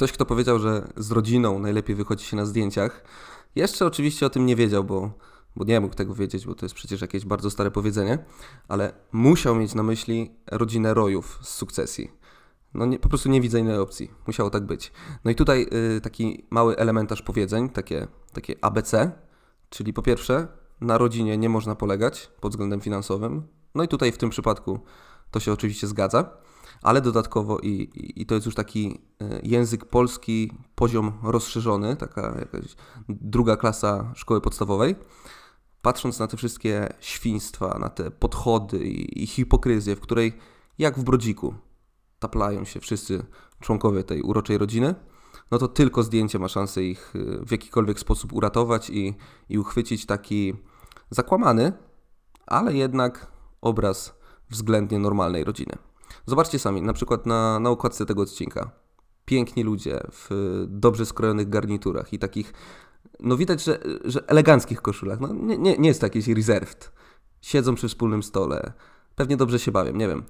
ktoś, kto powiedział, że z rodziną najlepiej wychodzi się na zdjęciach, jeszcze oczywiście o tym nie wiedział, bo, bo nie mógł tego wiedzieć, bo to jest przecież jakieś bardzo stare powiedzenie, ale musiał mieć na myśli rodzinę rojów z sukcesji. No nie, po prostu nie widzę innej opcji. Musiało tak być. No i tutaj y, taki mały elementarz powiedzeń, takie, takie ABC, czyli po pierwsze, na rodzinie nie można polegać pod względem finansowym. No i tutaj w tym przypadku to się oczywiście zgadza, ale dodatkowo i, i, i to jest już taki y, język polski, poziom rozszerzony, taka jakaś druga klasa szkoły podstawowej. Patrząc na te wszystkie świństwa, na te podchody i, i hipokryzję, w której jak w brodziku taplają się wszyscy członkowie tej uroczej rodziny, no to tylko zdjęcie ma szansę ich y, w jakikolwiek sposób uratować i, i uchwycić taki zakłamany, ale jednak obraz względnie normalnej rodziny. Zobaczcie sami, na przykład na, na tego odcinka. Piękni ludzie w dobrze skrojonych garniturach i takich, no widać, że, że eleganckich koszulach. No nie, nie, nie jest to jakieś reserved. Siedzą przy wspólnym stole, pewnie dobrze się bawią, nie wiem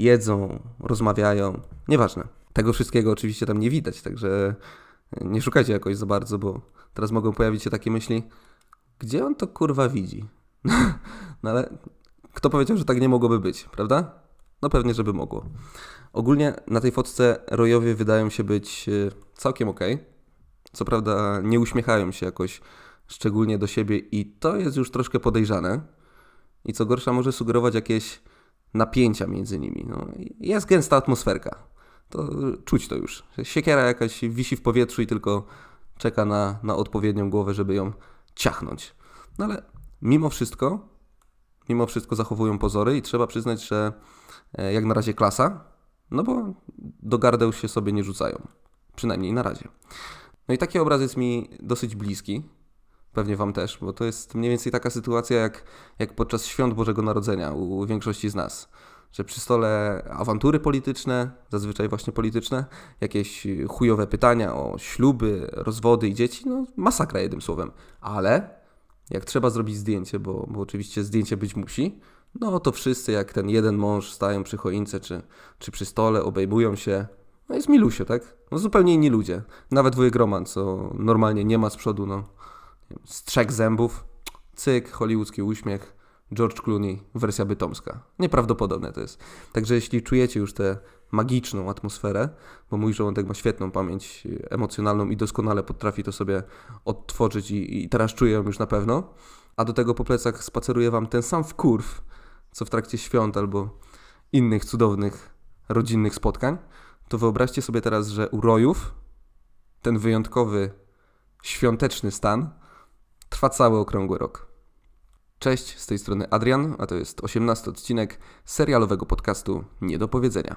jedzą, rozmawiają, nieważne. Tego wszystkiego oczywiście tam nie widać, także nie szukajcie jakoś za bardzo, bo teraz mogą pojawić się takie myśli, gdzie on to kurwa widzi? no ale kto powiedział, że tak nie mogłoby być, prawda? No pewnie, żeby mogło. Ogólnie na tej fotce rojowie wydają się być e, całkiem ok. Co prawda nie uśmiechają się jakoś szczególnie do siebie i to jest już troszkę podejrzane. I co gorsza może sugerować jakieś napięcia między nimi. No, jest gęsta atmosferka. To czuć to już. Siekiera jakaś wisi w powietrzu i tylko czeka na, na odpowiednią głowę, żeby ją ciachnąć. No ale mimo wszystko, mimo wszystko zachowują pozory i trzeba przyznać, że e, jak na razie klasa, no bo do gardeł się sobie nie rzucają. Przynajmniej na razie. No i taki obraz jest mi dosyć bliski. Pewnie Wam też, bo to jest mniej więcej taka sytuacja jak, jak podczas świąt Bożego Narodzenia u, większości z nas. Że przy stole awantury polityczne, zazwyczaj właśnie polityczne, jakieś chujowe pytania o śluby, rozwody i dzieci, no masakra jednym słowem. Ale jak trzeba zrobić zdjęcie, bo, bo oczywiście zdjęcie być musi, no to wszyscy jak ten jeden mąż stają przy choince czy, czy przy stole, obejmują się. No jest milusie, tak? No zupełnie inni ludzie. Nawet wujek Roman, co normalnie nie ma z przodu, no z trzech zębów, cyk, hollywoodzki uśmiech, George Clooney, wersja bytomska. Nieprawdopodobne to jest. Także jeśli czujecie już tę magiczną atmosferę, bo mój żołądek ma świetną pamięć emocjonalną i doskonale potrafi to sobie odtworzyć i, i teraz czuję ją już na pewno, a do tego po plecach spaceruje wam ten sam wkurw, co w trakcie świąt albo innych cudownych rodzinnych spotkań, to wyobraźcie sobie teraz, że u rojów ten wyjątkowy świąteczny stan Trwa cały okrągły rok. Cześć, z tej strony Adrian, a to jest 18 odcinek serialowego podcastu Nie do powiedzenia.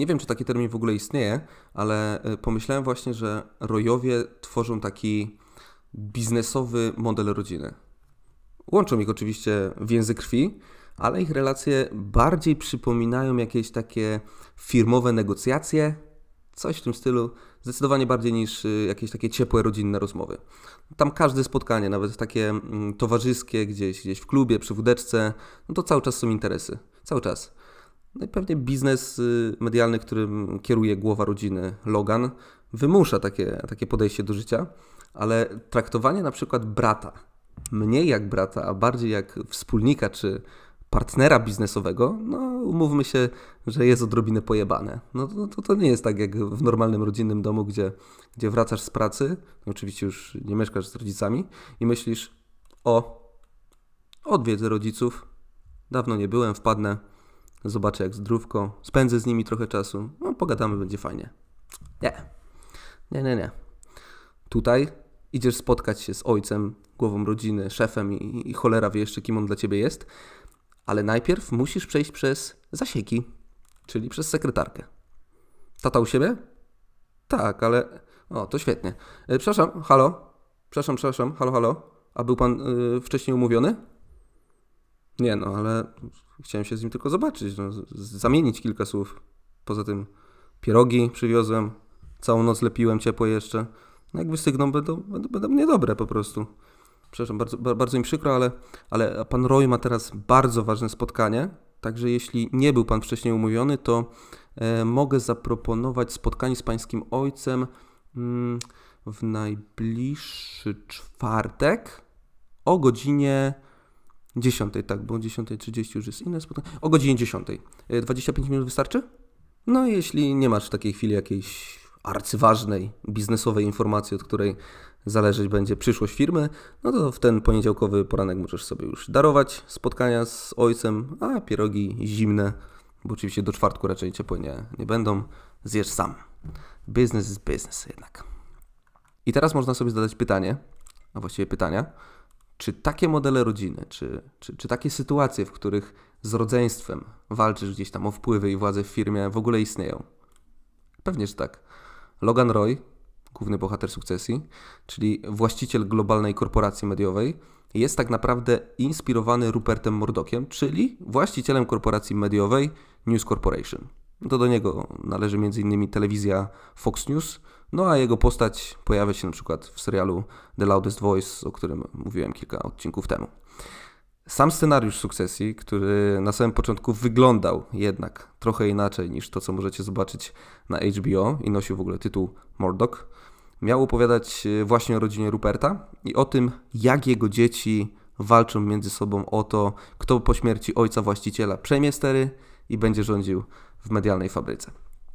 Nie wiem, czy taki termin w ogóle istnieje, ale e, pomyślałem właśnie, że rojowie tworzą taki biznesowy model rodziny. Łączą ich oczywiście więzy krwi, ale ich relacje bardziej przypominają jakieś takie firmowe negocjacje, coś w tym stylu, zdecydowanie bardziej niż e, jakieś takie ciepłe rodzinne rozmowy. Tam każde spotkanie, nawet takie mm, towarzyskie, gdzieś, gdzieś w klubie, przy wódeczce, no to cały czas są interesy. Cały czas. No i pewnie biznes y, medialny, którym kieruje głowa rodziny Logan, wymusza takie, takie podejście do życia, ale traktowanie na przykład brata, mniej jak brata, a bardziej jak wspólnika czy partnera biznesowego, no umówmy się, że jest odrobinę pojebane. No to, to, to nie jest tak jak w normalnym rodzinnym domu, gdzie, gdzie wracasz z pracy, no oczywiście już nie mieszkasz z rodzicami i myślisz, o, odwiedzę rodziców, dawno nie byłem, wpadnę, zobaczę jak zdrówko, spędzę z nimi trochę czasu, no pogadamy, będzie fajnie. Nie, nie, nie, nie. Tutaj idziesz spotkać się z ojcem, głową rodziny, szefem i, i cholera wie jeszcze kim on dla ciebie jest, ale najpierw musisz przejść przez zasieki, czyli przez sekretarkę. Tata u siebie? Tak, ale... O, to świetnie. E, przepraszam, halo? Przepraszam, przepraszam, halo, halo? A był pan y, wcześniej umówiony? Nie no, ale chciałem się z nim tylko zobaczyć, no, zamienić kilka słów. Poza tym pierogi przywiozłem, całą noc lepiłem ciepło jeszcze. No jak wystygną, będą, będą, będą niedobre po prostu. Przepraszam, bardzo, bardzo mi przykro, ale, ale pan Roy ma teraz bardzo ważne spotkanie. Także jeśli nie był pan wcześniej umówiony, to e, mogę zaproponować spotkanie z pańskim ojcem mm, w najbliższy czwartek o godzinie 10, tak, bo o 10.30 już jest inne spotkanie. O godzinie 10. 25 e, minut wystarczy? No, jeśli nie masz w takiej chwili jakiejś arcyważnej biznesowej informacji, od której zależeć będzie przyszłość firmy, no to w ten poniedziałkowy poranek możesz sobie już darować spotkania z ojcem, a pierogi zimne, bo oczywiście do czwartku raczej ciepłe nie, nie będą, zjesz sam. Business is business jednak. I teraz można sobie zadać pytanie, a właściwie pytania, czy takie modele rodziny, czy, czy, czy takie sytuacje, w których z rodzeństwem walczysz gdzieś tam o wpływy i władzę w firmie, w ogóle istnieją? Pewnie, że tak. Logan Roy, główny bohater sukcesji, czyli właściciel globalnej korporacji mediowej, jest tak naprawdę inspirowany Rupertem Murdochem, czyli właścicielem korporacji mediowej News Corporation. To do niego należy m.in. telewizja Fox News, no a jego postać pojawia się na przykład w serialu The Loudest Voice, o którym mówiłem kilka odcinków temu. Sam scenariusz sukcesji, który na samym początku wyglądał jednak trochę inaczej niż to, co możecie zobaczyć na HBO i nosił w ogóle tytuł Murdoch, miał opowiadać e, właśnie o rodzinie Ruperta i o tym, jak jego dzieci walczą między sobą o to, kto po śmierci ojca właściciela przejmie stery i będzie rządził w medialnej fabryce.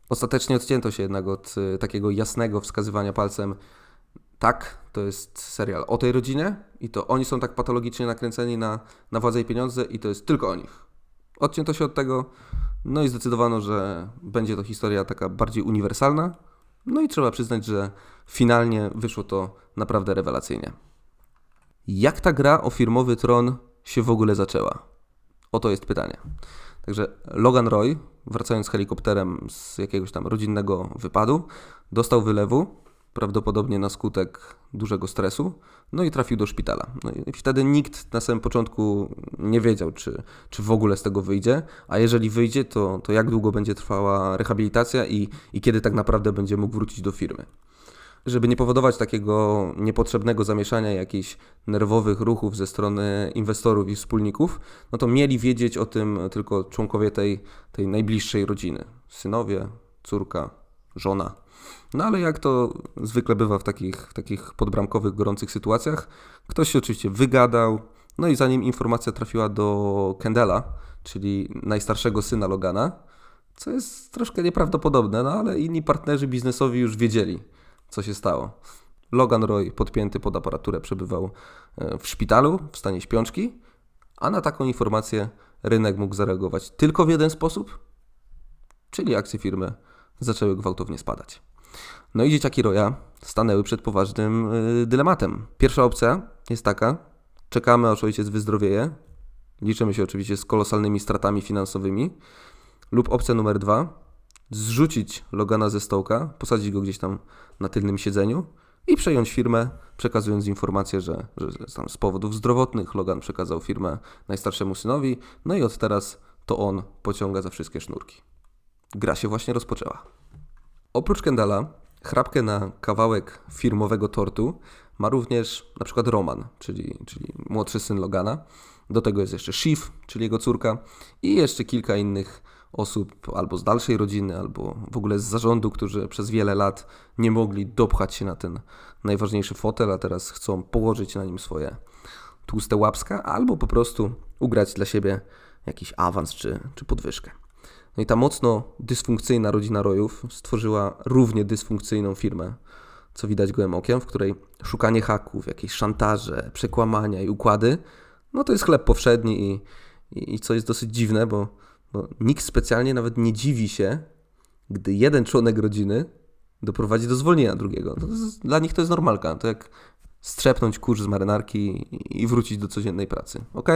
Ostatecznie odcięto się jednak od e, takiego jasnego wskazywania palcem, tak, to jest serial o tej rodzinie i to oni są tak patologicznie nakręceni na, na władzę i pieniądze i to jest tylko o nich. Odcięto się od tego, no i zdecydowano, że będzie to historia taka bardziej uniwersalna. No i trzeba przyznać, że finalnie wyszło to naprawdę rewelacyjnie. Jak ta gra o firmowy tron się w ogóle zaczęła? Oto jest pytanie. Także Logan Roy, wracając helikopterem z jakiegoś tam rodzinnego wypadu, dostał wylewu prawdopodobnie na skutek dużego stresu, no i trafił do szpitala. No i wtedy nikt na samym początku nie wiedział, czy, czy w ogóle z tego wyjdzie, a jeżeli wyjdzie, to, to jak długo będzie trwała rehabilitacja i, i kiedy tak naprawdę będzie mógł wrócić do firmy. Żeby nie powodować takiego niepotrzebnego zamieszania jakichś nerwowych ruchów ze strony inwestorów i wspólników, no to mieli wiedzieć o tym tylko członkowie tej, tej najbliższej rodziny. Synowie, córka, żona, no ale jak to zwykle bywa w takich, w takich podbramkowych, gorących sytuacjach, ktoś się oczywiście wygadał, no i zanim informacja trafiła do Kendela, czyli najstarszego syna Logana, co jest troszkę nieprawdopodobne, no ale inni partnerzy biznesowi już wiedzieli, co się stało. Logan Roy, podpięty pod aparaturę, przebywał e, w szpitalu w stanie śpiączki, a na taką informację rynek mógł zareagować tylko w jeden sposób, czyli akcje firmy zaczęły gwałtownie spadać. No i dzieciaki Roya stanęły przed poważnym y, dylematem. Pierwsza opcja jest taka, czekamy aż ojciec wyzdrowieje, liczymy się oczywiście z kolosalnymi stratami finansowymi, lub opcja numer dwa, zrzucić Logana ze stołka, posadzić go gdzieś tam na tylnym siedzeniu i przejąć firmę, przekazując informację, że, że tam z powodów zdrowotnych Logan przekazał firmę najstarszemu synowi, no i od teraz to on pociąga za wszystkie sznurki. Gra się właśnie rozpoczęła. Oprócz Kendala, chrapkę na kawałek firmowego tortu ma również na przykład Roman, czyli, czyli młodszy syn Logana. Do tego jest jeszcze Shiv, czyli jego córka i jeszcze kilka innych osób albo z dalszej rodziny, albo w ogóle z zarządu, którzy przez wiele lat nie mogli dopchać się na ten najważniejszy fotel, a teraz chcą położyć na nim swoje tłuste łapska, albo po prostu ugrać dla siebie jakiś awans czy, czy podwyżkę. No i ta mocno dysfunkcyjna rodzina Rojów stworzyła równie dysfunkcyjną firmę, co widać gołym okiem, w której szukanie haków, jakieś szantaże, przekłamania i układy, no to jest chleb powszedni i, i, i co jest dosyć dziwne, bo, bo nikt specjalnie nawet nie dziwi się, gdy jeden członek rodziny doprowadzi do zwolnienia drugiego. Jest, dla nich to jest normalka. To jak strzepnąć kurz z marynarki i wrócić do codziennej pracy. Ok,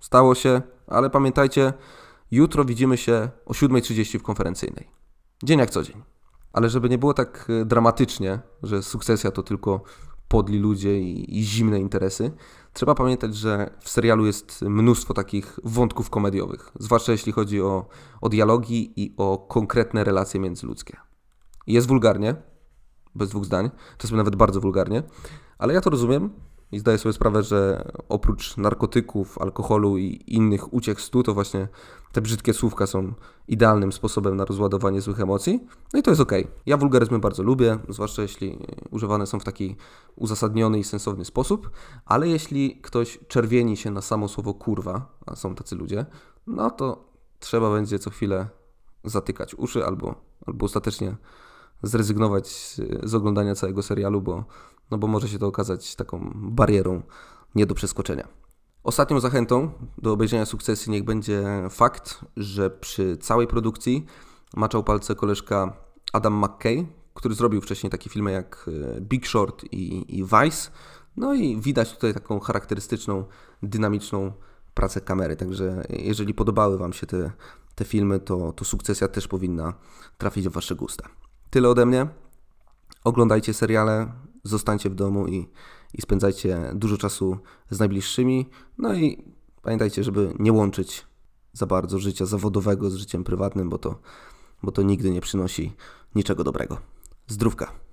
stało się, ale pamiętajcie, Jutro widzimy się o 7.30 w konferencyjnej. Dzień jak co dzień. Ale żeby nie było tak e, dramatycznie, że sukcesja to tylko podli ludzie i, i zimne interesy. Trzeba pamiętać, że w serialu jest mnóstwo takich wątków komediowych, zwłaszcza jeśli chodzi o, o dialogi i o konkretne relacje międzyludzkie. Jest wulgarnie, bez dwóch zdań, czasem nawet bardzo wulgarnie, ale ja to rozumiem i zdaję sobie sprawę, że oprócz narkotyków, alkoholu i innych uciech stu, to właśnie te brzydkie słówka są idealnym sposobem na rozładowanie złych emocji. No i to jest ok. Ja wulgaryzmy bardzo lubię, zwłaszcza jeśli używane są w taki uzasadniony i sensowny sposób, ale jeśli ktoś czerwieni się na samo słowo kurwa, a są tacy ludzie, no to trzeba będzie co chwilę zatykać uszy albo, albo ostatecznie zrezygnować z oglądania całego serialu, bo, no bo może się to okazać taką barierą nie do przeskoczenia. Ostatnią zachętą do obejrzenia sukcesji niech będzie fakt, że przy całej produkcji maczał palce koleżka Adam McKay, który zrobił wcześniej takie filmy jak e, Big Short i, i Vice. No i widać tutaj taką charakterystyczną, dynamiczną pracę kamery. Także jeżeli podobały Wam się te, te filmy, to, to sukcesja też powinna trafić w Wasze gusta. Tyle ode mnie. Oglądajcie seriale, zostańcie w domu i, i spędzajcie dużo czasu z najbliższymi. No i pamiętajcie, żeby nie łączyć za bardzo życia zawodowego z życiem prywatnym, bo to, bo to nigdy nie przynosi niczego dobrego. Zdrówka.